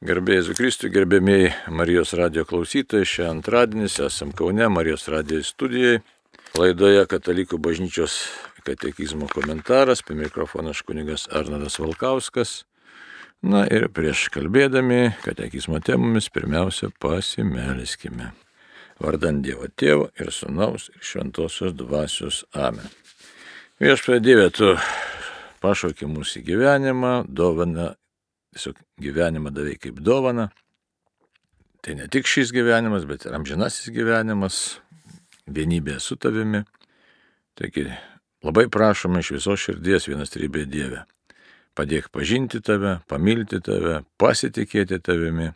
Gerbėjai Zukristų, gerbėmiai Marijos radio klausytojai, šią antradienis esam Kaune Marijos radio studijai. Laidoje Katalikų bažnyčios katekizmo komentaras, prie mikrofono kunigas Arnadas Valkauskas. Na ir prieš kalbėdami katekizmo temomis pirmiausia pasimeliskime. Vardant Dievo Tėvo ir Sūnaus ir Šventosios Dvasios Amen. Viešpatie Dieve, tu pašaukė mūsų gyvenimą, dovana tiesiog gyvenimą davai kaip dovana. Tai ne tik šis gyvenimas, bet ir amžinasis gyvenimas, vienybė su tavimi. Taigi labai prašome iš viso širdies vienas trybė Dieve. Padėk pažinti tave, pamilti tave, pasitikėti tavimi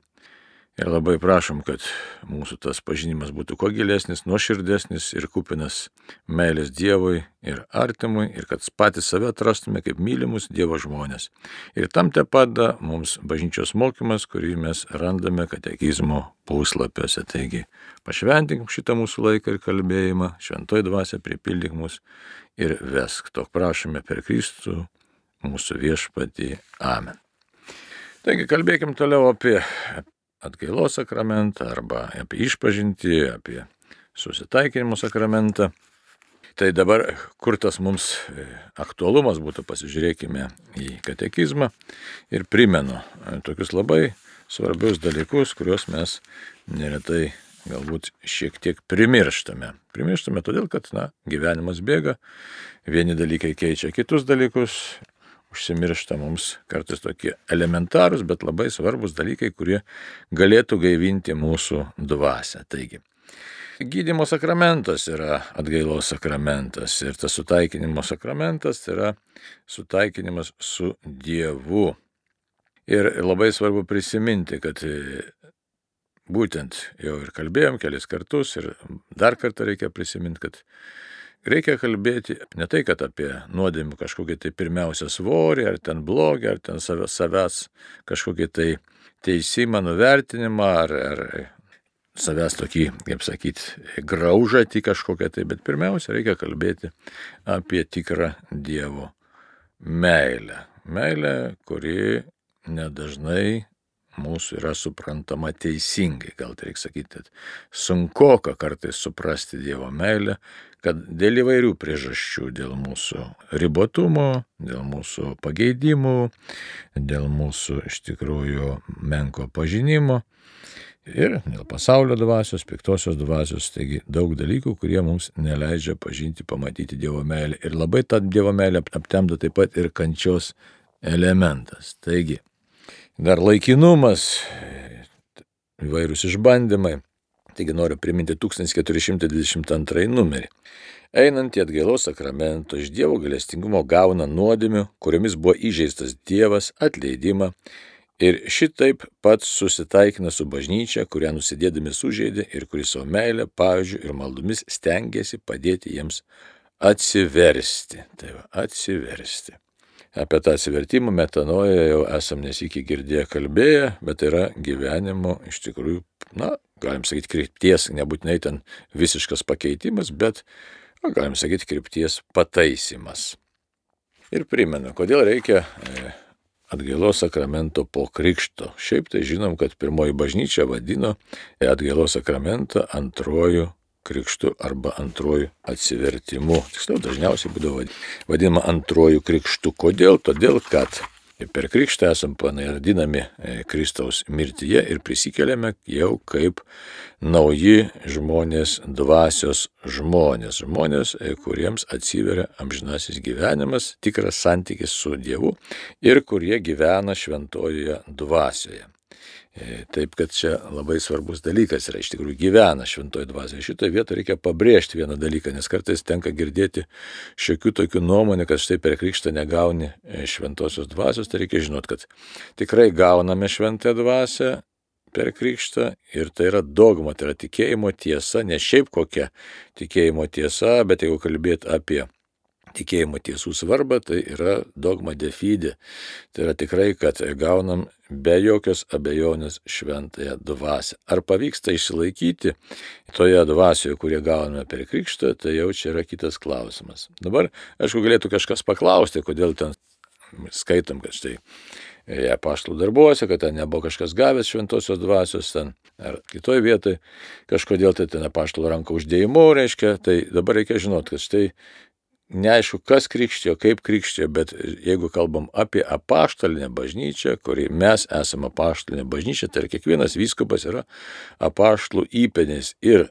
Ir labai prašom, kad mūsų tas pažinimas būtų kuo gilesnis, nuoširdesnis ir kupinas meilės Dievui ir artimui, ir kad patys save atrastume kaip mylimus Dievo žmonės. Ir tam te pada mums bažnyčios mokymas, kurį mes randame katekizmo puslapiuose. Taigi, pašventink šitą mūsų laiką ir kalbėjimą, šventoj dvasia pripildyk mus ir vesk. To prašome per Kristų, mūsų viešpatį. Amen. Taigi kalbėkim toliau apie atgailos sakramentą arba apie išpažinti, apie susitaikinimo sakramentą. Tai dabar, kur tas mums e, aktualumas būtų, pasižiūrėkime į katekizmą ir primenu e, tokius labai svarbius dalykus, kuriuos mes neretai galbūt šiek tiek primirštame. Primirštame todėl, kad, na, gyvenimas bėga, vieni dalykai keičia kitus dalykus užsimiršta mums kartais tokie elementarūs, bet labai svarbus dalykai, kurie galėtų gaivinti mūsų dvasę. Taigi, gydimo sakramentas yra atgailos sakramentas ir tas sutaikinimo sakramentas yra sutaikinimas su Dievu. Ir labai svarbu prisiminti, kad būtent jau ir kalbėjom kelis kartus ir dar kartą reikia prisiminti, kad reikia kalbėti ne tai, kad apie nuodėmį kažkokį tai pirmiausia svorį, ar ten blogį, ar ten savęs, kažkokį tai teisimą, nuvertinimą, ar, ar savęs tokį, kaip sakyti, graužatį kažkokią tai, bet pirmiausia reikia kalbėti apie tikrą Dievo meilę. Meilę, kuri nedažnai mūsų yra suprantama teisingai. Gal tai reikia sakyti, sunku kartais suprasti Dievo meilę, kad dėl įvairių priežasčių, dėl mūsų ribotumo, dėl mūsų pageidimų, dėl mūsų iš tikrųjų menko pažinimo ir dėl pasaulio dvasios, piktosios dvasios, taigi daug dalykų, kurie mums neleidžia pažinti, pamatyti Dievo meilę. Ir labai tą Dievo meilę aptemdo taip pat ir kančios elementas. Taigi, dar laikinumas, įvairūs išbandymai. Taigi noriu priminti 1422 numerį. Einant į atgailos sakramento iš Dievo galestingumo gauna nuodėmių, kuriomis buvo įžeistas Dievas, atleidimą ir šitaip pats susitaikina su bažnyčia, kurią nusidėdami sužeidė ir kuris savo meilę, pavyzdžių ir maldomis stengiasi padėti jiems atsiversti. Tai va, atsiversti. Apie tą atsivertimą metanoje jau esam nesikį girdėję kalbėję, bet tai yra gyvenimo iš tikrųjų, na, galim sakyti, krypties, nebūtinai ten visiškas pakeitimas, bet, na, galim sakyti, krypties pataisimas. Ir primenu, kodėl reikia e, atgailos sakramento po krikšto. Šiaip tai žinom, kad pirmoji bažnyčia vadino atgailos sakramentą antrojų krikštų arba antrojų atsivertimu. Tiksliau, dažniausiai būdavo vadinama antrojų krikštų. Kodėl? Todėl, kad Per krikštą esam panardinami e, Kristaus mirtyje ir prisikeliame jau kaip nauji žmonės, dvasios žmonės, žmonės, e, kuriems atsiveria amžinasis gyvenimas, tikras santykis su Dievu ir kurie gyvena šventojoje dvasioje. E, taip, kad čia labai svarbus dalykas yra iš tikrųjų gyvena šventoji dvasia. Šitoje vietoje reikia pabrėžti vieną dalyką, nes kartais tenka girdėti šiokių tokių nuomonių, kad štai per krikštą negauni e, šventosios dvasios, tai reikia žinoti, kad tikrai gauname šventąją dvasią per krikštą ir tai yra dogma, tai yra tikėjimo tiesa, ne šiaip kokia tikėjimo tiesa, bet jeigu kalbėt apie tikėjimo tiesų svarbą, tai yra dogma de fide. Tai yra tikrai, kad gaunam be jokios abejonės šventąją dvasę. Ar pavyksta išsilaikyti toje dvasioje, kurie gauname per krikštą, tai jau čia yra kitas klausimas. Dabar, aišku, galėtų kažkas paklausti, kodėl ten skaitom, kad štai apaštalų darbuose, kad ten nebuvo kažkas gavęs šventosios dvasios ten, ar kitoj vietoj, kažkodėl tai ten apaštalų ranką uždėjimu reiškia, tai dabar reikia žinoti, kad štai neaišku, kas krikštijo, kaip krikštijo, bet jeigu kalbam apie apaštalinę bažnyčią, kuri mes esame apaštalinė bažnyčia, tai kiekvienas vyskupas yra apaštalų įpenis ir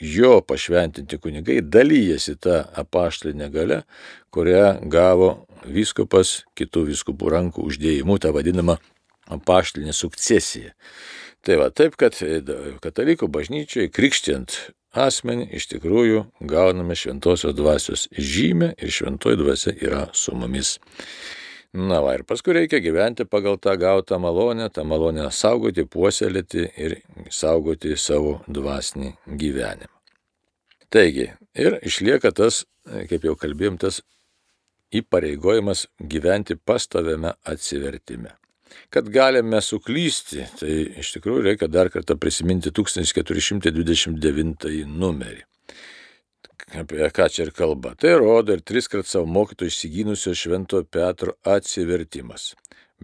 jo pašventinti kunigai dalyjasi tą apaštalinę galę, kurią gavo vyskupas kitų vyskupų rankų uždėjimu, tą vadinamą apaštalinę sukcesiją. Tai va taip, kad katalikų bažnyčiai krikštijant asmenį iš tikrųjų gauname šventosios dvasios žymę ir šventoji dvasia yra su mumis. Na va ir paskui reikia gyventi pagal tą gautą malonę, tą malonę saugoti, puoselėti ir saugoti savo dvasinį gyvenimą. Taigi, ir išlieka tas, kaip jau kalbėjom, tas įpareigojimas gyventi pastoviame atsivertime. Kad galime suklysti, tai iš tikrųjų reikia dar kartą prisiminti 1429 numerį. Apie ką čia ir kalba. Tai rodo ir tris kart savo mokytojų išsigynusio Švento Petro atsivertimas.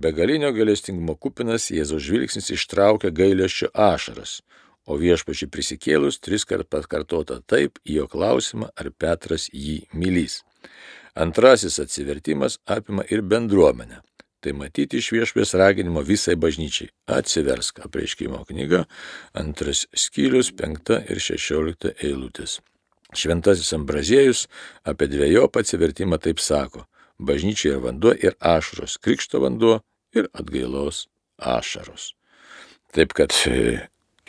Begalinio galestingumo kupinas Jėzaus žvilgsnis ištraukia gailėščio ašaras, o viešpačiai prisikėlus tris kart pakartota taip į jo klausimą, ar Petras jį mylys. Antrasis atsivertimas apima ir bendruomenę. Tai matyti iš viešpės raginimo visai bažnyčiai. Atsiversk apreiškimo knyga, antras skyrius, penkta ir šešiolikta eilutės. Šventasis Ambraziejus apie dviejopą atsivertimą taip sako. Bažnyčia yra vanduo ir ašaros, krikšto vanduo ir atgailos ašaros. Taip kad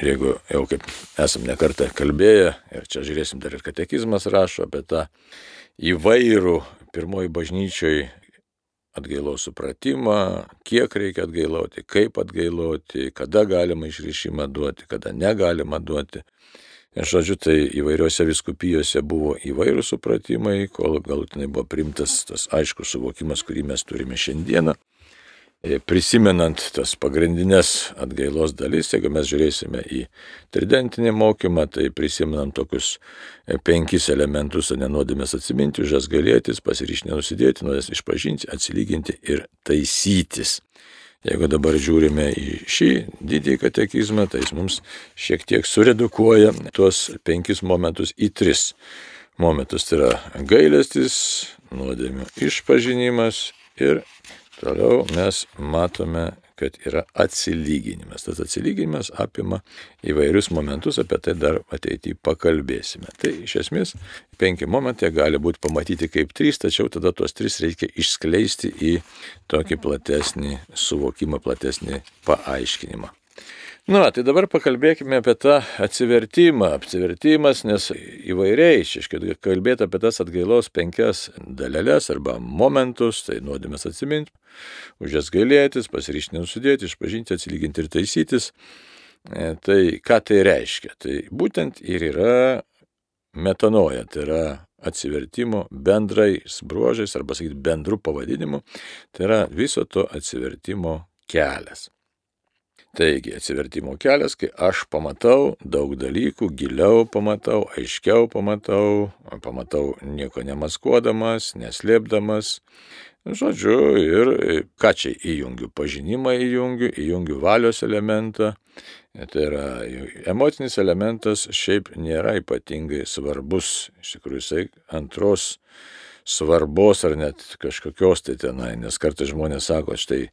jeigu jau kaip esam nekartą kalbėję, ir čia žiūrėsim dar ir katekizmas rašo apie tą įvairų pirmoji bažnyčioj atgailos supratimą, kiek reikia atgailauti, kaip atgailauti, kada galima išrišimą duoti, kada negalima duoti. Ir žodžiu, tai įvairiose viskupijose buvo įvairūs supratimai, kol galutinai buvo primtas tas aiškus suvokimas, kurį mes turime šiandieną. E, prisimenant tas pagrindinės atgailos dalis, jeigu mes žiūrėsime į tridentinį mokymą, tai prisimenant tokius e, penkis elementus, nenodėmės atsiminti, už jas galėtis, pasirišti nenusidėti, nuodės išpažinti, atsilyginti ir taisytis. Jeigu dabar žiūrime į šį didįjį katekizmą, tai jis mums šiek tiek suredukuoja tuos penkis momentus į tris momentus. Tai yra gailestis, nuodėmių išpažinimas ir Toliau mes matome, kad yra atsilyginimas. Tas atsilyginimas apima įvairius momentus, apie tai dar ateityje pakalbėsime. Tai iš esmės penki momentai gali būti pamatyti kaip trys, tačiau tada tuos tris reikia išskleisti į tokį platesnį suvokimą, platesnį paaiškinimą. Na, tai dabar pakalbėkime apie tą atsivertimą. Atsivertimas, nes įvairiai, iškiai kalbėti apie tas atgailos penkias dalelės arba momentus, tai nuodėmės atsiminti, už jas gailėtis, pasiryšti nesudėti, išpažinti, atsilyginti ir taisytis. E, tai ką tai reiškia? Tai būtent ir yra metanoja, tai yra atsivertimo bendrais bruožais arba sakyti bendrų pavadinimų, tai yra viso to atsivertimo kelias. Taigi atsivertimo kelias, kai aš pamatau daug dalykų, giliau pamatau, aiškiau pamatau, pamatau nieko nemaskuodamas, neslėpdamas. Žodžiu, ir ką čia įjungiu? Pažinimą įjungiu, įjungiu valios elementą. Tai yra emocinis elementas šiaip nėra ypatingai svarbus. Iš tikrųjų, jisai antros svarbos ar net kažkokios tai tenai, nes kartais žmonės sako, štai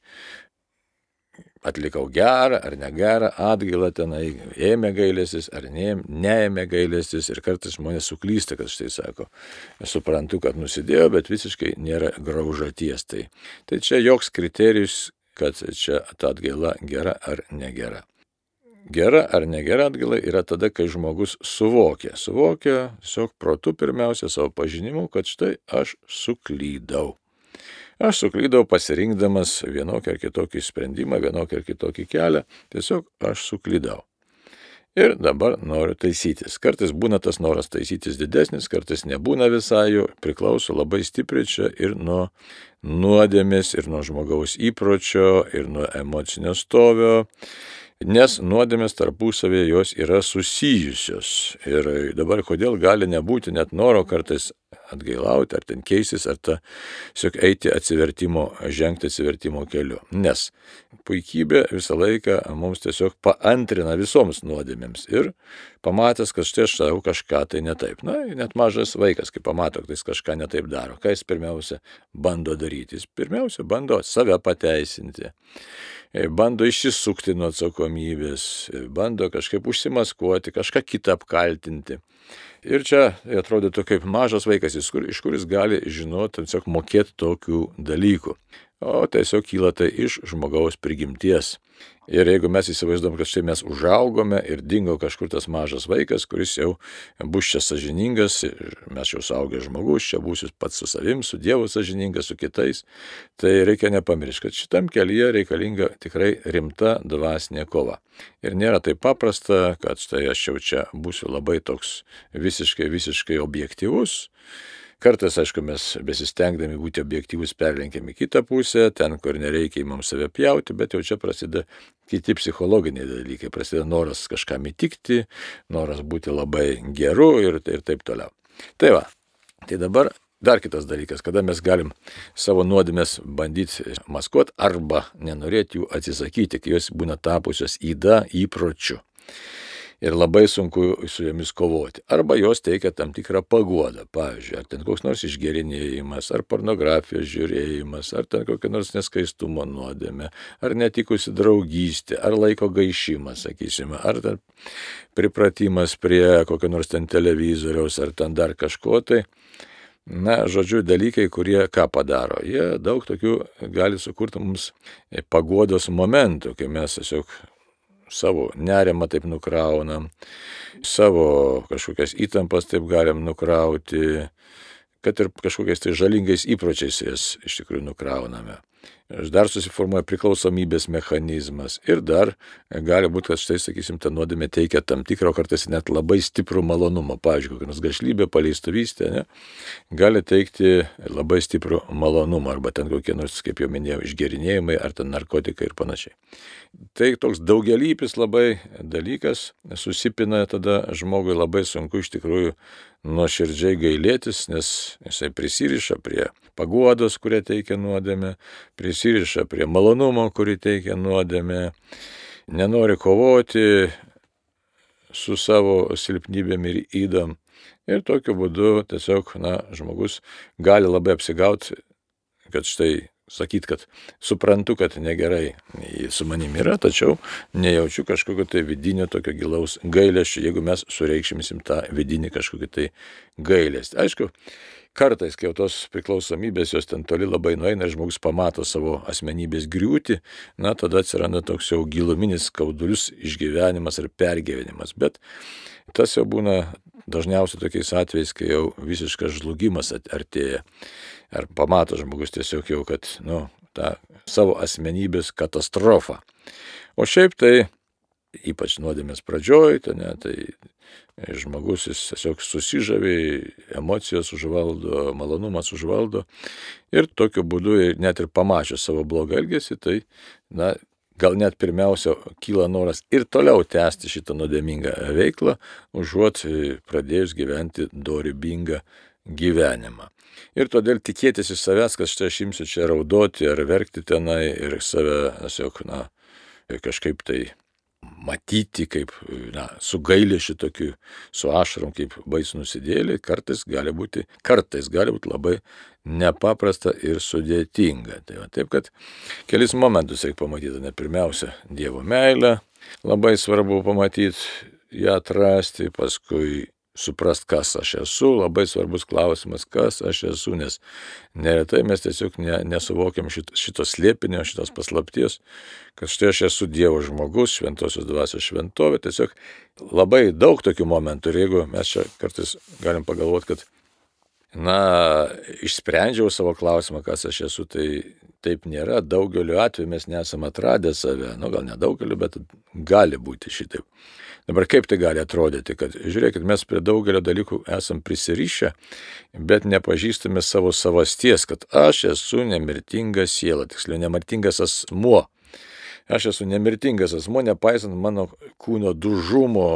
atlikau gerą ar negerą atgailą tenai, ėmė gailėsis ar ne, neėmė gailėsis ir kartais žmonės suklysta, kad štai sako, suprantu, kad nusidėjo, bet visiškai nėra graužaties. Tai, tai čia joks kriterijus, kad čia ta atgaila gera ar negera. Gera ar negera atgaila yra tada, kai žmogus suvokia. Suvokia tiesiog protu pirmiausia savo pažinimu, kad štai aš suklydau. Aš suklydau pasirinkdamas vienokį ar kitokį sprendimą, vienokį ar kitokį kelią, tiesiog aš suklydau. Ir dabar noriu taisytis. Kartais būna tas noras taisytis didesnis, kartais nebūna visai jų, priklauso labai stipriai čia ir nuo nuodėmės, ir nuo žmogaus įpročio, ir nuo emocinio stovio, nes nuodėmės tarpusavėje jos yra susijusios. Ir dabar kodėl gali nebūti net noro kartais atgailauti, ar ten keistis, ar ta, tiesiog eiti atsivertimo, žengti atsivertimo keliu. Nes puikybė visą laiką mums tiesiog paantrina visoms nuodėmėms ir pamatęs, kad štai aš darau kažką tai netaip. Na, net mažas vaikas, kai pamato, kad jis kažką netaip daro, ką jis pirmiausia bando daryti. Jis pirmiausia bando save pateisinti bando išsisukti nuo atsakomybės, bando kažkaip užsimaskuoti, kažką kitą apkaltinti. Ir čia atrodytų kaip mažas vaikas, iš kuris gali žinoti, tiesiog mokėti tokių dalykų. O tiesiog kyla tai iš žmogaus prigimties. Ir jeigu mes įsivaizduom, kad štai mes užaugome ir dingo kažkur tas mažas vaikas, kuris jau bus čia sažiningas, mes jau saugę žmogus, čia būsiu pats su savim, su Dievu sažiningas, su kitais, tai reikia nepamiršti, kad šitam kelyje reikalinga tikrai rimta dvasinė kova. Ir nėra taip paprasta, kad štai aš jau čia būsiu labai toks visiškai, visiškai objektivus Kartais, aišku, mes besistengdami būti objektyvus perlenkiam į kitą pusę, ten, kur nereikia mums save pjauti, bet jau čia prasideda kiti psichologiniai dalykai, prasideda noras kažkam įtikti, noras būti labai geru ir, ir taip toliau. Tai va, tai dabar Dar kitas dalykas, kada mes galim savo nuodėmės bandyti maskuoti arba nenorėti jų atsisakyti, kai jos būna tapusios įda įpročiu ir labai sunku su jomis kovoti. Arba jos teikia tam tikrą paguodą, pavyzdžiui, ar ten koks nors išgerinėjimas, ar pornografijos žiūrėjimas, ar ten kokia nors neskaistumo nuodėmė, ar netikusi draugystė, ar laiko gaišimas, sakysime, ar ten pripratimas prie kokio nors ten televizoriaus, ar ten dar kažko tai. Na, žodžiu, dalykai, kurie ką padaro. Jie daug tokių gali sukurti mums pagodos momentų, kai mes tiesiog savo nerimą taip nukraunam, savo kažkokias įtampas taip galim nukrauti, kad ir kažkokiais tai žalingais įpročiais jas iš tikrųjų nukrauname. Dar susiformuoja priklausomybės mechanizmas. Ir dar gali būti, kad štai, sakysim, ta nuodėmė teikia tam tikrą, kartais net labai stiprų malonumą. Pavyzdžiui, kokia nors gašlybė, paleistuvystė, ne, gali teikti labai stiprų malonumą. Arba ten kokie nors, kaip jau minėjau, išgerinėjimai, ar ten narkotikai ir panašiai. Tai toks daugelypis labai dalykas, susipina tada žmogui labai sunku iš tikrųjų nuoširdžiai gailėtis, nes jisai prisiriša prie paguodos, kurią teikia nuodėmė, prisiriša prie malonumo, kurį teikia nuodėmė, nenori kovoti su savo silpnybėm ir įdam. Ir tokiu būdu tiesiog, na, žmogus gali labai apsigauti, kad štai sakyt, kad suprantu, kad negerai su manim yra, tačiau nejaučiu kažkokio tai vidinio tokio gilaus gailėščio, jeigu mes sureikšimsim tą vidinį kažkokį tai gailestį. Aišku, kartais, kai jau tos priklausomybės jos ten toli labai nueina ir žmogus pamato savo asmenybės griūti, na tada atsiranda toks jau giluminis skaudulius išgyvenimas ar pergyvenimas. Bet tas jau būna dažniausiai tokiais atvejais, kai jau visiškas žlugimas artėja. Ar pamato žmogus tiesiog jau, kad, nu, tą savo asmenybės katastrofą. O šiaip tai ypač nuodėmės pradžioj, tai, ne, tai žmogus jis tiesiog susižavė, emocijos užvaldo, malonumas užvaldo ir tokiu būdu net ir pamačius savo blogą elgesį, tai na, gal net pirmiausia kyla noras ir toliau tęsti šitą nuodėmingą veiklą, užuot pradėjus gyventi dorybingą gyvenimą. Ir todėl tikėtis iš savęs, kad štai aš imsiu čia raudoti ar verkti tenai ir save, tiesiog, na, kažkaip tai matyti, kaip, na, su gailė šitokiu, su ašarom, kaip baisų nusidėlį, kartais gali būti, kartais gali būti labai nepaprasta ir sudėtinga. Tai va, taip, kad kelis momentus reikia pamatyti, ne pirmiausia, Dievo meilę, labai svarbu pamatyti, ją atrasti, paskui suprast, kas aš esu, labai svarbus klausimas, kas aš esu, nes neretai mes tiesiog ne, nesuvokiam šito, šito slėpinio, šitos paslapties, kad štai aš esu Dievo žmogus, šventosios dvasios šventovė, tiesiog labai daug tokių momentų ir jeigu mes čia kartais galim pagalvoti, kad na, išsprendžiau savo klausimą, kas aš esu, tai taip nėra. Daugeliu atveju mes nesame atradę save, nu gal nedaugeliu, bet gali būti šitaip. Dabar kaip tai gali atrodyti, kad žiūrėkit, mes prie daugelio dalykų esam prisirišę, bet nepažįstame savo savasties, kad aš esu nemirtinga siela, tiksliau nemirtingas asmuo. Aš esu nemirtingas asmuo, nepaisant mano kūno dužumo,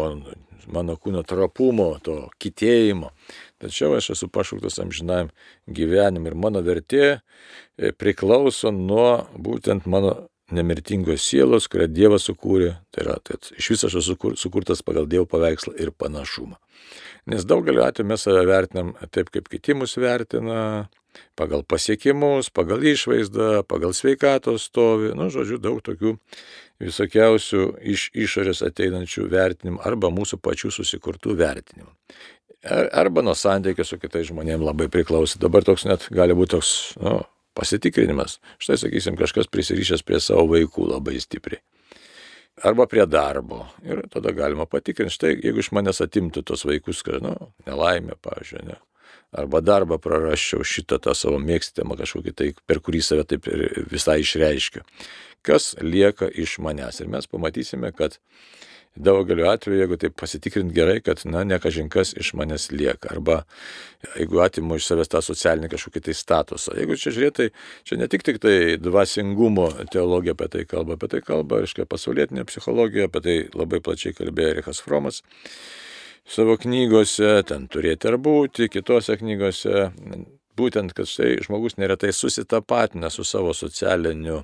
mano kūno trapumo, to kitėjimo. tačiau aš esu pašauktas amžinajam gyvenimui ir mano vertė e, priklauso nuo būtent mano nemirtingos sielos, kurią Dievas sukūrė, tai yra, kad iš viso aš esu sukurtas pagal Dievo paveikslą ir panašumą. Nes daugeliu atveju mes save vertinam taip, kaip kiti mus vertina, pagal pasiekimus, pagal išvaizdą, pagal sveikatos stovį, nu, žodžiu, daug tokių visokiausių iš išorės ateinančių vertinimų arba mūsų pačių susikurtų vertinimų. Arba nuo santykio su kitais žmonėmis labai priklauso. Dabar toks net gali būti toks, nu, pasitikrinimas. Štai, sakysim, kažkas prisirišęs prie savo vaikų labai stipriai. Arba prie darbo. Ir tada galima patikrinti, štai, jeigu iš manęs atimtų tos vaikus, kad, nu, nelaimė, pavyzdžiui, ne. Arba darbą prarasčiau šitą tą savo mėgstamą kažkokį tai, per kurį save taip visai išreiškiu. Kas lieka iš manęs. Ir mes pamatysime, kad daugeliu atveju, jeigu taip pasitikrint gerai, kad, na, ne kažinkas iš manęs lieka. Arba jeigu atimu iš savęs tą socialinį kažkokį tai statusą. Jeigu čia žiūrėtai, čia ne tik, tik tai dvasingumo teologija apie tai kalba, apie tai kalba, aiškiai, pasaulietinė psichologija, apie tai labai plačiai kalbėjo Erikas Fromas savo knygose, ten turėti ar būti, kitose knygose Būtent, kad štai žmogus neretai susitapatina su savo socialiniu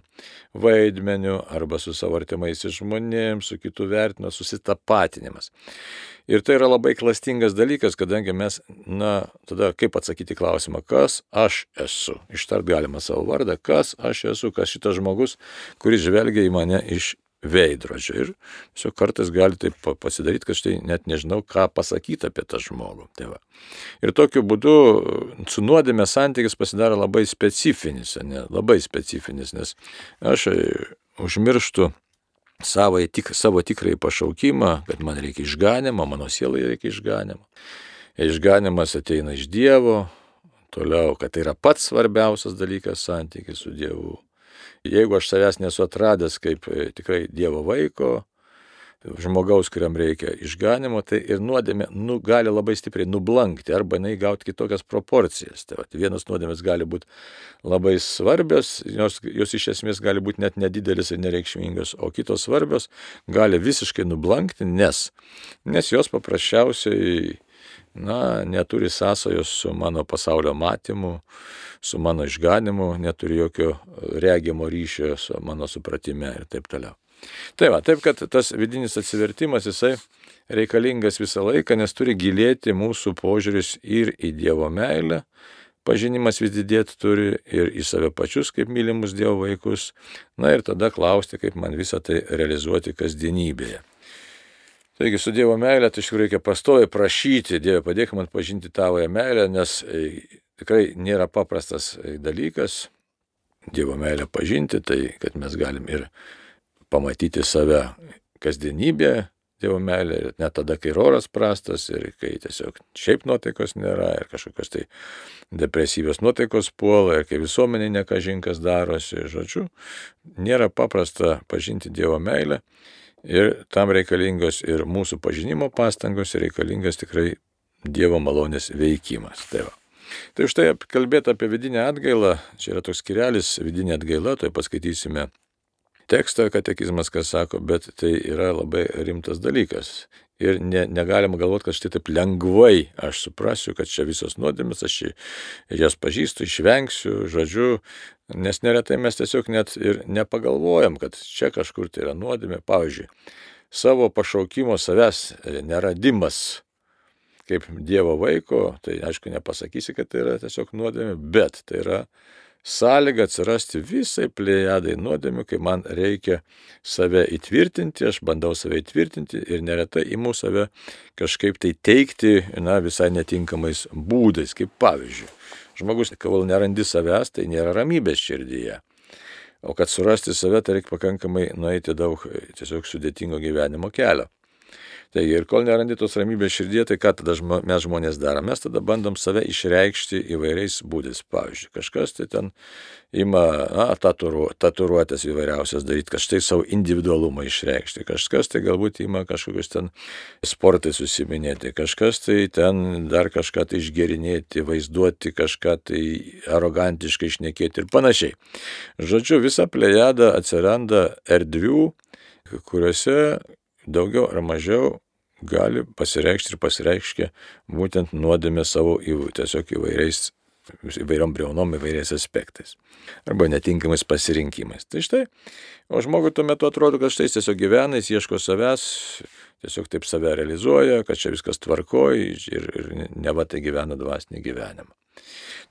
vaidmeniu arba su savo artimais žmonėms, su kitų vertina susitapatinimas. Ir tai yra labai klastingas dalykas, kadangi mes, na, tada kaip atsakyti klausimą, kas aš esu. Ištart galima savo vardą, kas aš esu, kas šitas žmogus, kuris žvelgia į mane iš veidrodžio. Ir tiesiog kartais gali taip pasidaryti, kad štai net nežinau, ką pasakyti apie tą žmogų. Tai va. ir tokiu būdu su nuodėmė santykis pasidaro labai specifinis, ne, labai specifinis, nes aš e, užmirštu savo, tik, savo tikrąjį pašaukimą, kad man reikia išganimo, mano sielai reikia išganimo. Išganimas ateina iš Dievo, toliau, kad tai yra pats svarbiausias dalykas santykis su Dievu Jeigu aš savęs nesu atradęs kaip e, tikrai Dievo vaiko, žmogaus, kuriam reikia išganimo, tai ir nuodėmė nu, gali labai stipriai nublankti arba jinai gauti kitokias proporcijas. Tai va, vienas nuodėmės gali būti labai svarbios, jos, jos iš esmės gali būti net nedidelis ir nereikšmingas, o kitos svarbios gali visiškai nublankti, nes, nes jos paprasčiausiai na, neturi sąsajos su mano pasaulio matymu, su mano išganimu, neturi jokio regimo ryšio su mano supratime ir taip toliau. Tai va, taip kad tas vidinis atsivertimas jisai reikalingas visą laiką, nes turi gilėti mūsų požiūris ir į Dievo meilę, pažinimas vis didėti turi ir į save pačius kaip mylimus Dievo vaikus, na ir tada klausti, kaip man visą tai realizuoti kasdienybėje. Taigi su Dievo meilė, tai iš tikrųjų reikia pastoviai prašyti, Dieve padėk man pažinti tavoje meilę, nes tikrai nėra paprastas e, dalykas Dievo meilę pažinti, tai kad mes galim ir pamatyti save kasdienybėje, Dievo meilė, ir net tada, kai oras prastas ir kai tiesiog šiaip nuotaikos nėra ir kažkokios tai depresyvios nuotaikos puola ir kai visuomenė nekažinkas darosi, žodžiu, nėra paprasta pažinti Dievo meilę Ir tam reikalingos ir mūsų pažinimo pastangos, ir reikalingas tikrai Dievo malonės veikimas. Tai, va. Tai štai kalbėti apie vidinę atgailą, čia yra toks skirelis vidinė atgaila, tai paskaitysime tekstą, katekizmas, kas sako, bet tai yra labai rimtas dalykas. Ir ne, negalima galvoti, kad štai taip lengvai aš suprasiu, kad čia visos nuodėmės, aš jas pažįstu, išvengsiu, žodžiu, nes neretai mes tiesiog net ir nepagalvojam, kad čia kažkur tai yra nuodėmė. Pavyzdžiui, savo pašaukimo savęs neradimas kaip Dievo vaiko, tai aišku nepasakysi, kad tai yra tiesiog nuodėmė, bet tai yra sąlyga atsirasti visai plėjadai nuodėmių, kai man reikia save įtvirtinti, aš bandau save įtvirtinti ir neretai įmu save kažkaip tai teikti, na, visai netinkamais būdais, kaip pavyzdžiui. Žmogus, kol nerandi savęs, tai nėra ramybės širdyje. O kad surasti save, tai reikia pakankamai nueiti daug tiesiog sudėtingo gyvenimo kelio. Taigi ir kol nerandi tos ramybės širdie, tai ką tada žmo, mes žmonės darom? Mes tada bandom save išreikšti įvairiais būdais. Pavyzdžiui, kažkas tai ten ima na, taturu, taturuotės įvairiausias daryti, kažtai savo individualumą išreikšti. Kažkas tai galbūt ima kažkokius ten sportai susiminėti, kažkas tai ten dar kažką tai išgerinėti, vaizduoti, kažką tai arogantiškai išnekėti ir panašiai. Žodžiu, visa plejada atsiranda erdvių, kuriuose daugiau ar mažiau gali pasireikšti ir pasireiškia būtent nuodėmė savo įvų, tiesiog įvairiais įvairiom breunom, įvairiais aspektais. Arba netinkamais pasirinkimais. Tai štai, o žmogui tuo metu atrodo, kad štai jis tiesiog gyvena, jis ieško savęs, tiesiog taip save realizuoja, kad čia viskas tvarkoja ir, ir neva tai gyvena dvasinį gyvenimą.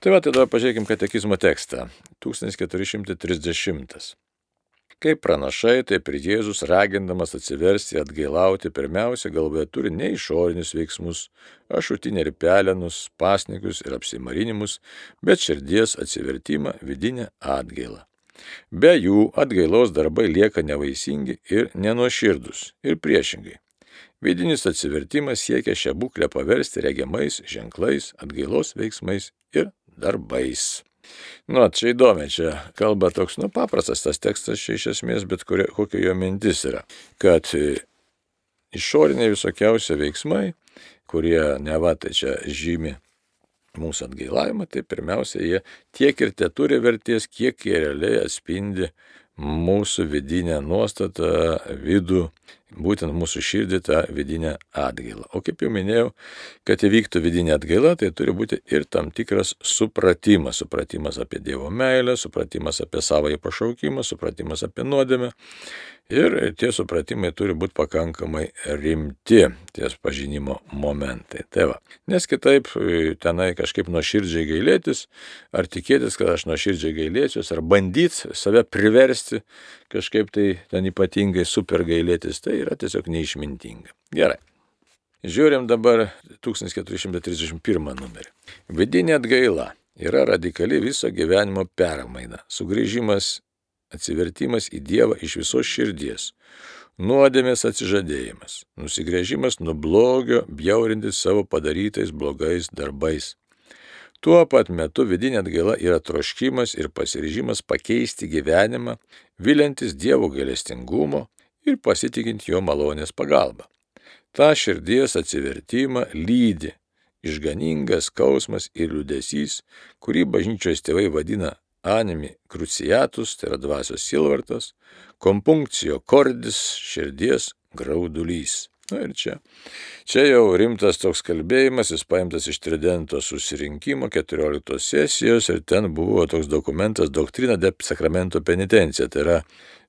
Tai va, tada pažiūrėkime katekizmo tekstą. 1430. Kaip pranašai, taip ir Jėzus ragindamas atsiversti, atgailauti, pirmiausia galvoje turi ne išorinius veiksmus, ašutinį ir pelenus, pasnikus ir apsimarinimus, bet širdies atsivertimą, vidinę atgailą. Be jų atgailos darbai lieka nevaisingi ir nenuoširdus ir priešingai. Vidinis atsivertimas siekia šią būklę paversti regiamais ženklais, atgailos veiksmais ir darbais. Nu, čia įdomi, čia kalba toks, nu, paprastas tas tekstas čia iš esmės, bet kurio, kokia jo mintis yra, kad e, išoriniai visokiausi veiksmai, kurie neva tai čia žymi mūsų atgailavimą, tai pirmiausia, jie tiek ir te turi vertės, kiek jie realiai atspindi mūsų vidinę nuostatą, vidų būtent mūsų širdį tą vidinę atgailą. O kaip jau minėjau, kad įvyktų vidinė atgaila, tai turi būti ir tam tikras supratimas. Supratimas apie Dievo meilę, supratimas apie savąjį pašaukimą, supratimas apie nuodėmę. Ir tie supratimai turi būti pakankamai rimti, ties pažinimo momentai. Tai va. Nes kitaip e, tenai kažkaip nuoširdžiai gailėtis, ar tikėtis, kad aš nuoširdžiai gailėsiuos, ar bandyti save priversti kažkaip tai ten ypatingai super gailėtis, tai yra tiesiog neišmintinga. Gerai. Žiūrim dabar 1431 numerį. Vidinė atgaila yra radikali viso gyvenimo permaina, sugrįžimas atsivertimas į Dievą iš visos širdies, nuodėmės atsižadėjimas, nusigrėžimas nuo blogio, bjaurintis savo padarytais blogais darbais. Tuo pat metu vidinė atgaila yra troškimas ir pasiryžimas pakeisti gyvenimą, vilintis Dievo galestingumo ir pasitikint jo malonės pagalba. Ta širdies atsivertimą lydi išganingas skausmas ir liūdėsys, kurį bažnyčios tėvai vadina animi cruciatus, tai yra dvasios silvartas, kompunkcijo kordis, širdies graudulys. Na ir čia. Čia jau rimtas toks kalbėjimas, jis paimtas iš Tridento susirinkimo 14 sesijos ir ten buvo toks dokumentas doktrina de sakramento penitencija, tai yra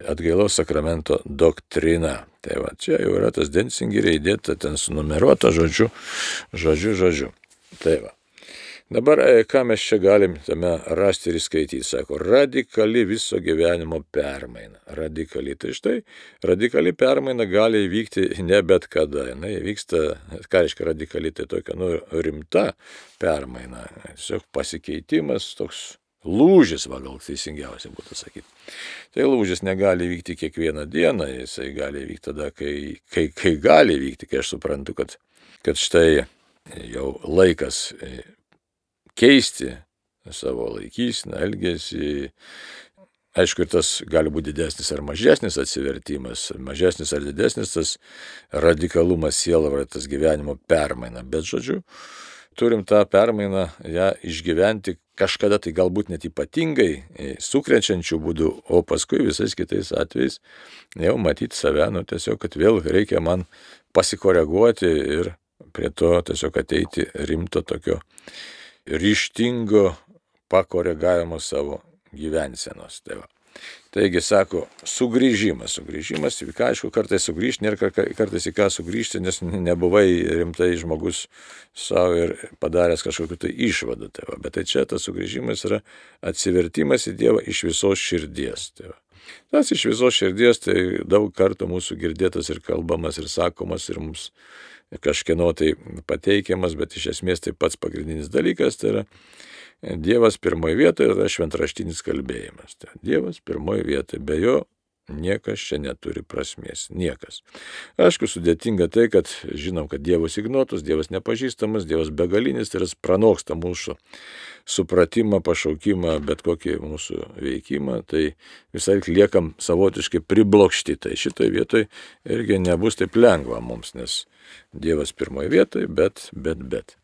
atgailos sakramento doktrina. Tai va, čia jau yra tas densingeriai įdėta ten sunumeruota žodžiu, žodžiu, žodžiu. Tai va. Dabar e, ką mes čia galim tame rasti ir skaityti, sako, radikali viso gyvenimo permaina. Radikali. Tai štai, radikali permaina gali įvykti ne bet kada. Jis vyksta, ką reiškia radikali, tai tokia, nu, rimta permaina. Tiesiog pasikeitimas toks lūžis, va gal teisingiausia būtų sakyti. Tai lūžis negali vykti kiekvieną dieną, jisai gali vykti tada, kai, kai, kai gali vykti, kai aš suprantu, kad, kad štai jau laikas keisti savo laikysiną, elgesį. Aišku, ir tas gali būti didesnis ar mažesnis atsivertimas, mažesnis ar didesnis tas radikalumas sielvartas gyvenimo permaina. Bet, žodžiu, turim tą permainą, ją išgyventi kažkada tai galbūt net ypatingai e, sukrečiančių būdų, o paskui visais kitais atvejais jau matyti save, nu tiesiog, kad vėl reikia man pasikoreguoti ir prie to tiesiog ateiti rimto tokio ryštingo pakoregavimo savo gyvensenos. Tai va. Taigi sako, sugrįžimas, sugrįžimas, ką aišku, kartais sugrįžti, nėra kartais į ką sugrįžti, nes nebuvai rimtai žmogus savo ir padaręs kažkokiu tai išvadu. Tai va. Bet tai čia tas sugrįžimas yra atsivertimas į Dievą iš visos širdies. Tai va. Tas iš visos širdies tai daug kartų mūsų girdėtas ir kalbamas ir sakomas ir mums kažkieno tai pateikiamas, bet iš esmės tai pats pagrindinis dalykas tai yra Dievas pirmoje vietoje yra šventraštinis kalbėjimas. Tai Dievas pirmoje vietoje, be jo niekas čia neturi prasmės. Niekas. Aišku, sudėtinga tai, kad žinom, kad Dievas ignotus, Dievas nepažįstamas, Dievas begalinis, tai yra pranoksta mūsų supratimą, pašaukimą, bet kokį mūsų veikimą, tai visai liekam savotiškai priblokšti. Tai šitoje vietoje irgi nebus taip lengva mums, nes Dievas pirmoje vietoje, bet, bet, bet.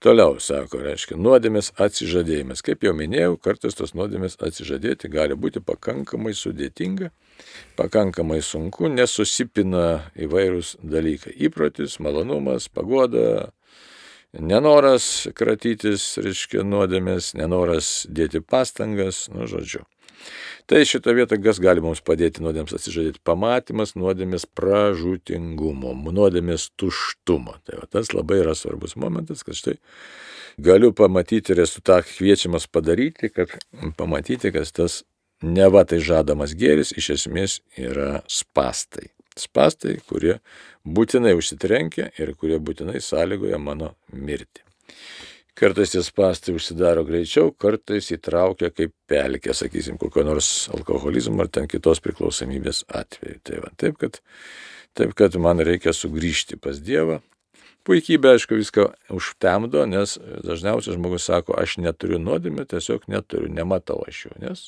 Toliau, sako, reiškia, nuodėmės atsižadėjimas. Kaip jau minėjau, kartais tos nuodėmės atsižadėti gali būti pakankamai sudėtinga, pakankamai sunku, nesusipina įvairūs dalykai. Įprotis, malonumas, pagoda, nenoras kratytis, reiškia, nuodėmės, nenoras dėti pastangas, nu, žodžiu. Tai šitą vietą, kas gali mums padėti nuodėms atsižadėti? Pamatymas nuodėmės pražutingumo, nuodėmės tuštumo. Tai va, tas labai yra svarbus momentas, kad štai galiu pamatyti ir esu tą kviečiamas padaryti, kad pamatyti, kad tas neva tai žadamas gėris iš esmės yra spastai. Spastai, kurie būtinai užsitrenkia ir kurie būtinai sąlygoja mano mirtį. Kartais tie spastai užsidaro greičiau, kartais įtraukia kaip pelkė, sakysim, kokio nors alkoholizmo ar ten kitos priklausomybės atveju. Tai va, taip, kad, taip, kad man reikia sugrįžti pas Dievą. Puikybė, aišku, viską užtemdo, nes dažniausiai žmogus sako, aš neturiu nuodėmę, tiesiog neturiu, nematau aš jų, nes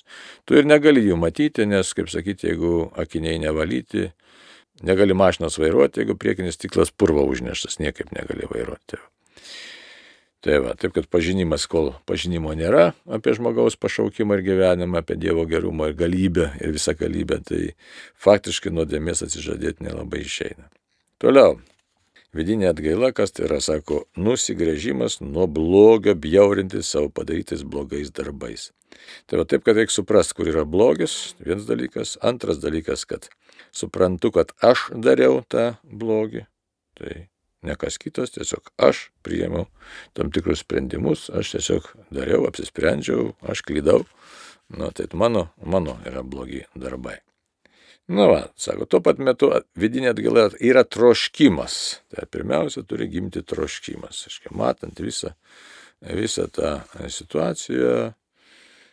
tu ir negali jų matyti, nes, kaip sakyti, jeigu akiniai nevalyti, negali mašinos vairuoti, jeigu priekinis stiklas purvo užneštas, niekaip negali vairuoti. Tai va, taip kad pažinimas, kol pažinimo nėra apie žmogaus pašaukimą ir gyvenimą, apie Dievo gerumą ir galybę ir visą galybę, tai faktiškai nuodėmės atsižadėti nelabai išeina. Toliau. Vidinė atgaila, kas tai yra, sako, nusigrėžimas nuo blogio, bjaurinti savo padarytais blogais darbais. Tai va taip, kad reikia suprasti, kur yra blogis, vienas dalykas. Antras dalykas, kad suprantu, kad aš dariau tą blogį. Tai ne kas kitas, tiesiog aš priėmiau tam tikrus sprendimus, aš tiesiog dariau, apsisprendžiau, aš klydau, nu, tai mano, mano yra blogi darbai. Na, va, sako, tuo pat metu vidinė atgaila yra troškimas. Tai pirmiausia, turi gimti troškimas. Aiškiai, matant visą, visą tą situaciją,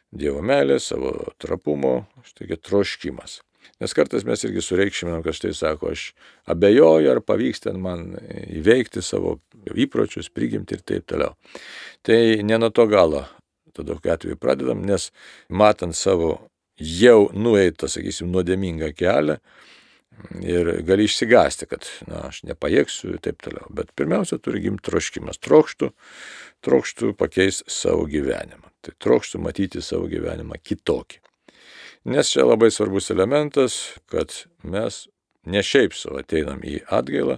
Dievo meilę, savo trapumo, štai troškimas. Nes kartais mes irgi sureikšminam, kad štai sako, aš abejoju, ar pavyks ten man įveikti savo įpročius, prigimti ir taip toliau. Tai ne nuo to galo tada tokiu atveju pradedam, nes matant savo jau nueitą, sakysim, nuodėmingą kelią ir gali išsigasti, kad na, aš nepajėgsiu ir taip toliau. Bet pirmiausia, turi gimti troškimas. Trokštų, trokštų pakeisti savo gyvenimą. Tai trokštų matyti savo gyvenimą kitokį. Nes čia labai svarbus elementas, kad mes ne šiaip savo ateinam į atgailą,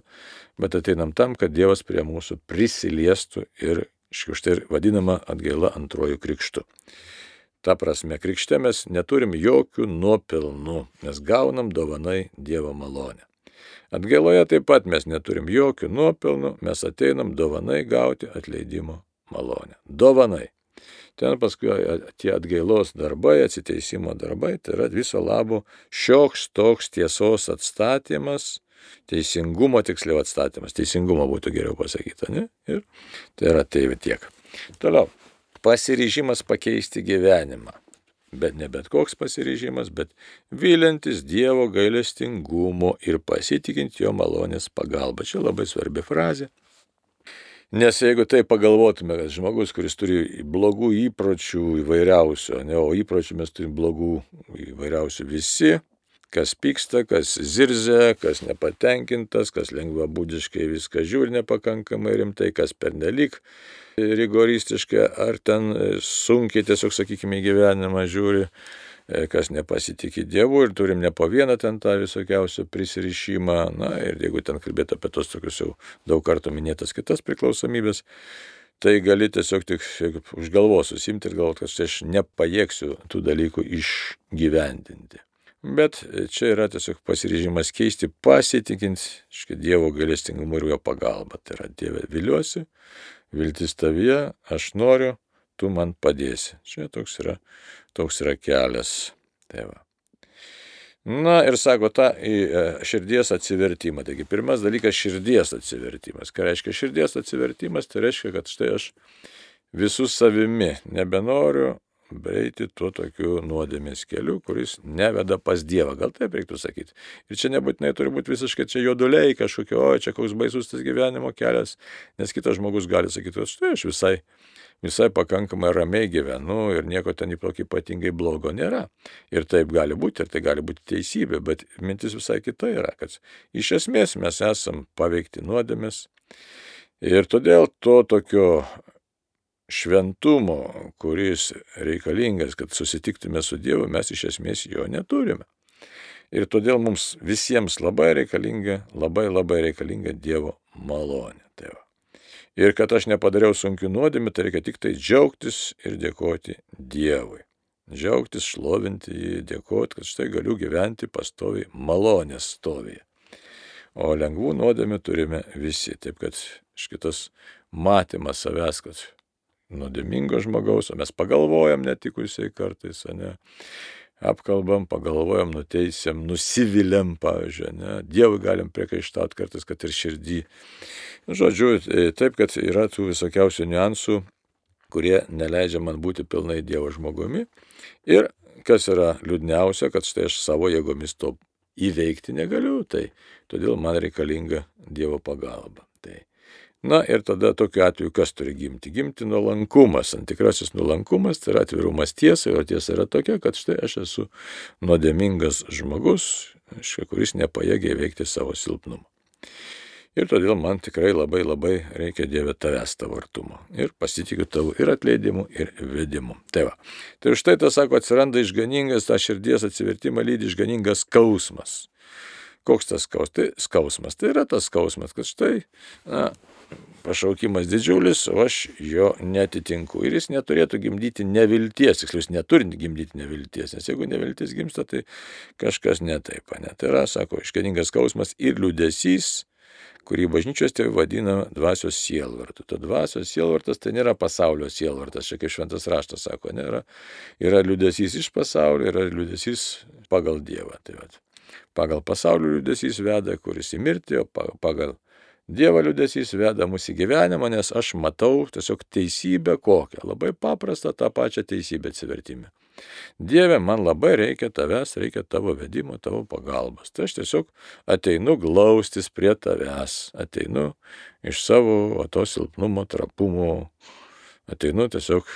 bet ateinam tam, kad Dievas prie mūsų prisiliestų ir štai ir vadinama atgaila antrojų krikštų. Ta prasme, krikšte mes neturim jokių nuopelnų, nes gaunam dovanai Dievo malonę. Atgailoje taip pat mes neturim jokių nuopelnų, mes ateinam dovanai gauti atleidimo malonę. Dovanai. Ten paskui tie atgailos darbai, atsiteisimo darbai, tai yra viso labo šioks toks tiesos atstatymas, teisingumo tiksliau atstatymas, teisingumo būtų geriau pasakyta, ne? Ir tai yra tai tiek. Toliau, pasiryžimas pakeisti gyvenimą. Bet ne bet koks pasiryžimas, bet vylintis Dievo gailestingumo ir pasitikinti jo malonės pagalba. Čia labai svarbi frazė. Nes jeigu tai pagalvotume, kad žmogus, kuris turi blogų įpročių įvairiausių, ne, o įpročių mes turime blogų įvairiausių visi, kas pyksta, kas zirzia, kas nepatenkintas, kas lengvabūdiškai viską žiūri nepakankamai rimtai, kas pernelik rigoristiškai ar ten sunkiai tiesiog, sakykime, gyvenimą žiūri, kas nepasitikė Dievu ir turim ne po vieną ten tą visokiausią prisirišimą, na ir jeigu ten kalbėti apie tos tokius jau daug kartų minėtas kitas priklausomybės, tai gali tiesiog tik už galvos susimti ir galvoti, kad aš nepajėgsiu tų dalykų išgyvendinti. Bet čia yra tiesiog pasiryžimas keisti, pasitikint, iškai Dievo galestingumu ir jo pagalba. Tai yra Dieve viliuosi, viltis tavyje, aš noriu, tu man padėsi. Čia toks yra, toks yra kelias. Tai va. Na ir sako tą e, širdies atsivertimą. Taigi pirmas dalykas - širdies atsivertimas. Ką reiškia širdies atsivertimas? Tai reiškia, kad štai aš visų savimi nebenoriu eiti tuo tokiu nuodėmės keliu, kuris neveda pas Dievą. Gal taip reiktų sakyti. Ir čia nebūtinai turi būti visiškai čia joduliai kažkokio, o čia koks baisus tas gyvenimo kelias, nes kitas žmogus gali sakyti, štai aš visai visai pakankamai ramiai gyvenu ir nieko ten ypatingai blogo nėra. Ir taip gali būti, ir tai gali būti teisybė, bet mintis visai kita yra, kad iš esmės mes esam paveikti nuodėmis. Ir todėl to tokio šventumo, kuris reikalingas, kad susitiktume su Dievu, mes iš esmės jo neturime. Ir todėl mums visiems labai reikalinga, labai labai reikalinga Dievo malonė. Tai va. ir kad aš nepadariau sunkių nuodėmė, tai reikia tik tai džiaugtis ir dėkoti Dievui. Džiaugtis, šlovinti jį, dėkoti, kad štai galiu gyventi pastoviai malonės stovėje. O lengvų nuodėmė turime visi. Taip kad šitas matymas savęs, kad nuodėmingo žmogaus, o mes pagalvojam netikusiai kartais, ne? apkalbam, pagalvojam, nuteisėm, nusiviliam, pavyzdžiui, ne? Dievui galim priekaištauti kartais, kad ir širdį. Žodžiu, e, taip, kad yra tų visokiausių niuansų, kurie neleidžia man būti pilnai Dievo žmogumi. Ir kas yra liūdniausia, kad štai aš savo jėgomis to įveikti negaliu, tai todėl man reikalinga Dievo pagalba. Tai Na ir tada tokiu atveju kas turi gimti? Gimti nuolankumas. Antikrasis nuolankumas tai yra atvirumas tiesai, o tiesa yra tokia, kad štai aš esu nuodėmingas žmogus, kuris nepajėgia įveikti savo silpnumą. Ir todėl man tikrai labai labai reikia Dieve tavęs tavo artumo. Ir pasitikiu tavo ir atleidimu, ir vedimu. Tai va. Tai už tai tas sako, atsiranda išganingas, tą širdies atsivertimą lydi išganingas skausmas. Koks tas skausmas? Tai skausmas. Tai yra tas skausmas, kad štai, na, pašaukimas didžiulis, o aš jo netitinku. Ir jis neturėtų gimdyti nevilties, tiksliau, jis neturi gimdyti nevilties, nes jeigu neviltis gimsta, tai kažkas netaip. Ne? Tai yra, sako, iškeningas skausmas ir liūdėsys, kurį bažnyčios tėvai vadina dvasios sielvartu. Ta dvasios sielvartas tai nėra pasaulio sielvartas, čia kaip šventas raštas sako, nėra. Yra liūdėsys iš pasaulio, yra liūdėsys pagal Dievą. Tai vat. pagal pasaulio liūdėsys veda, kuris į mirtį, o pagal Dievo liūdėsys veda mūsų gyvenimą, nes aš matau tiesiog teisybę kokią. Labai paprastą tą pačią teisybę atsivertimą. Dieve, man labai reikia tavęs, reikia tavo vedimo, tavo pagalbos. Tai aš tiesiog ateinu glaustis prie tavęs, ateinu iš savo to silpnumo, trapumo, ateinu tiesiog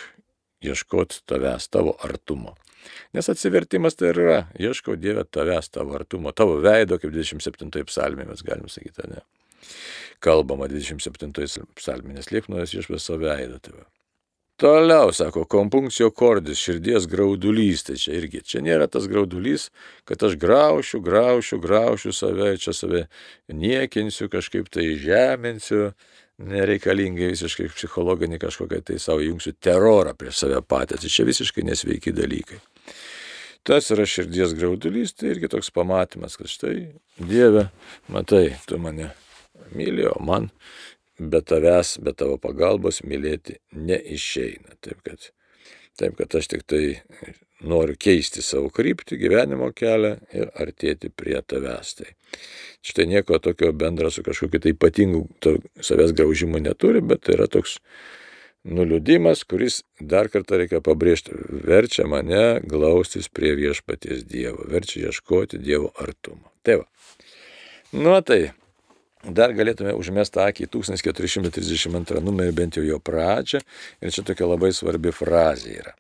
ieškoti tavęs, tavo artumo. Nes atsivertimas tai yra, ieškau Dieve tavęs, tavo artumo, tavo veido, kaip 27 psalmė mes galim sakyti, ne kalbama 27 psalminės liepnojas išves savo veidą. Tai. Toliau, sako, kompunkcijo kordis, širdies graudulys, tai čia irgi, čia nėra tas graudulys, kad aš graušiu, graušiu, graušiu save, čia save niekinsiu, kažkaip tai žeminsiu, nereikalingai visiškai psichologinį kažkokią tai savo jungsiu terorą prieš save patys, tai čia visiškai nesveiki dalykai. Tas yra širdies graudulys, tai irgi toks pamatymas, kad štai, Dieve, matai, tu mane myli, o man be tavęs, be tavo pagalbos mylėti neišeina. Taip kad, taip kad aš tik tai noriu keisti savo kryptį, gyvenimo kelią ir artėti prie tavęs. Tai štai nieko tokio bendra su kažkokiu tai ypatingu savęs graužimu neturi, bet tai yra toks nuliūdimas, kuris dar kartą reikia pabrėžti, verčia mane glaustis prie viešpaties Dievo, verčia ieškoti Dievo artumo. Tai va. Nu tai, dar galėtume užmesti akį į 1432 numerį, bent jau jo pradžią. Ir čia tokia labai svarbi frazė yra.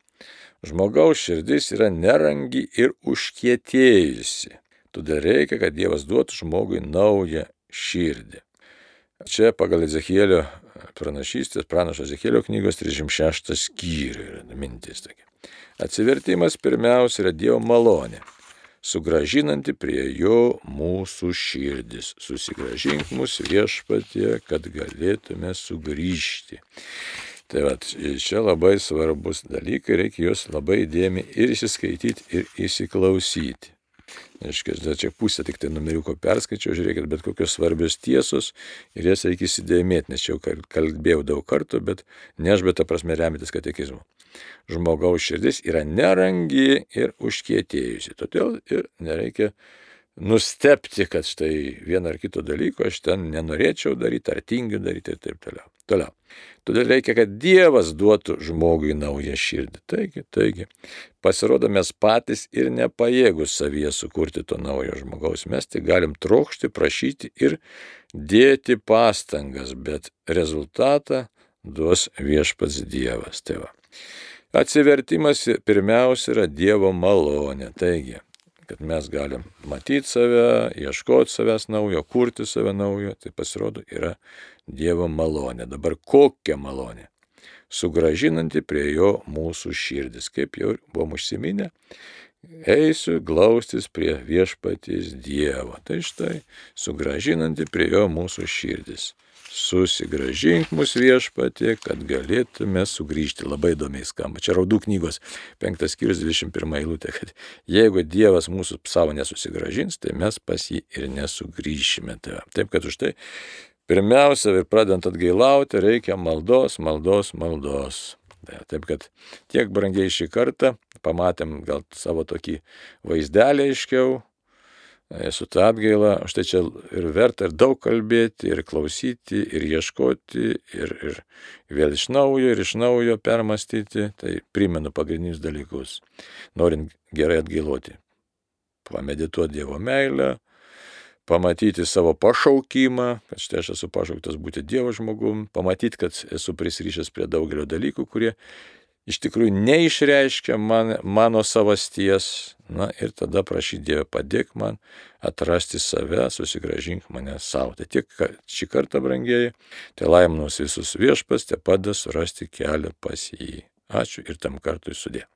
Žmogaus širdis yra nerangi ir užkietėjusi. Todėl reikia, kad Dievas duotų žmogui naują širdį. Čia pagal Ezekėlio pranašystės, pranašo Ezekėlio knygos 36 skyrių yra mintis tokia. Atsivertimas pirmiausia yra Dievo malonė sugražinanti prie jo mūsų širdis. Susigražink mūsų viešpatie, kad galėtume sugrįžti. Tai va, čia labai svarbus dalykai, reikia juos labai dėmi ir įsiskaityti, ir įsiklausyti. Aiškiai, čia pusę tik tai numeriuko perskaičiau, žiūrėkit, bet kokios svarbios tiesos ir jas reikia įsidėmėti, nes čia jau kalbėjau daug kartų, bet ne aš, bet ta prasme remiantis katekizmu. Žmogaus širdis yra nerangi ir užkietėjusi, todėl ir nereikia nustepti, kad štai vieną ar kito dalyko aš ten nenorėčiau daryti, ar tingiu daryti ir taip toliau. Toliau. Todėl reikia, kad Dievas duotų žmogui naują širdį. Taigi, taigi, pasirodo mes patys ir nepajėgus savyje sukurti to naujo žmogaus. Mes tik galim trokšti, prašyti ir dėti pastangas, bet rezultatą duos viešpats Dievas. Tai va. Atsivertimas pirmiausia yra Dievo malonė. Taigi, kad mes galim matyti save, ieškoti savęs naujo, kurti save naujo, tai pasirodo yra Dievo malonė. Dabar kokia malonė? sugražinanti prie jo mūsų širdis. Kaip jau buvom užsiminę, eisiu glaustis prie viešpaties Dievo. Tai štai, sugražinanti prie jo mūsų širdis. Susigražink mus viešpatė, kad galėtume sugrįžti. Labai įdomiai skamba. Čia raudų knygos 5 skyrius 21 eilutė, kad jeigu Dievas mūsų savo nesusigražins, tai mes pas jį ir nesugrįšime. Tai taip, kad už tai pirmiausia ir pradant atgailauti reikia maldos, maldos, maldos. Taip kad tiek brangiai šį kartą pamatėm gal savo tokį vaizdelį aiškiau, su tą atgailą, štai čia ir verta ir daug kalbėti, ir klausyti, ir ieškoti, ir, ir vėl iš naujo, ir iš naujo permastyti, tai primenu pagrindinius dalykus, norint gerai atgailoti. Pamedituoti Dievo meilę, pamatyti savo pašaukimą, kad štai aš esu pašauktas būti Dievo žmogum, pamatyti, kad esu prisryšęs prie daugelio dalykų, kurie iš tikrųjų neišreiškia man, mano savasties. Na ir tada prašy Dievą, padėk man atrasti save, susigražink mane savo. Tai tiek šį kartą, brangieji, tai laiminos visus viešpas, te padeda surasti kelią pas jį. Ačiū ir tam kartui sudė.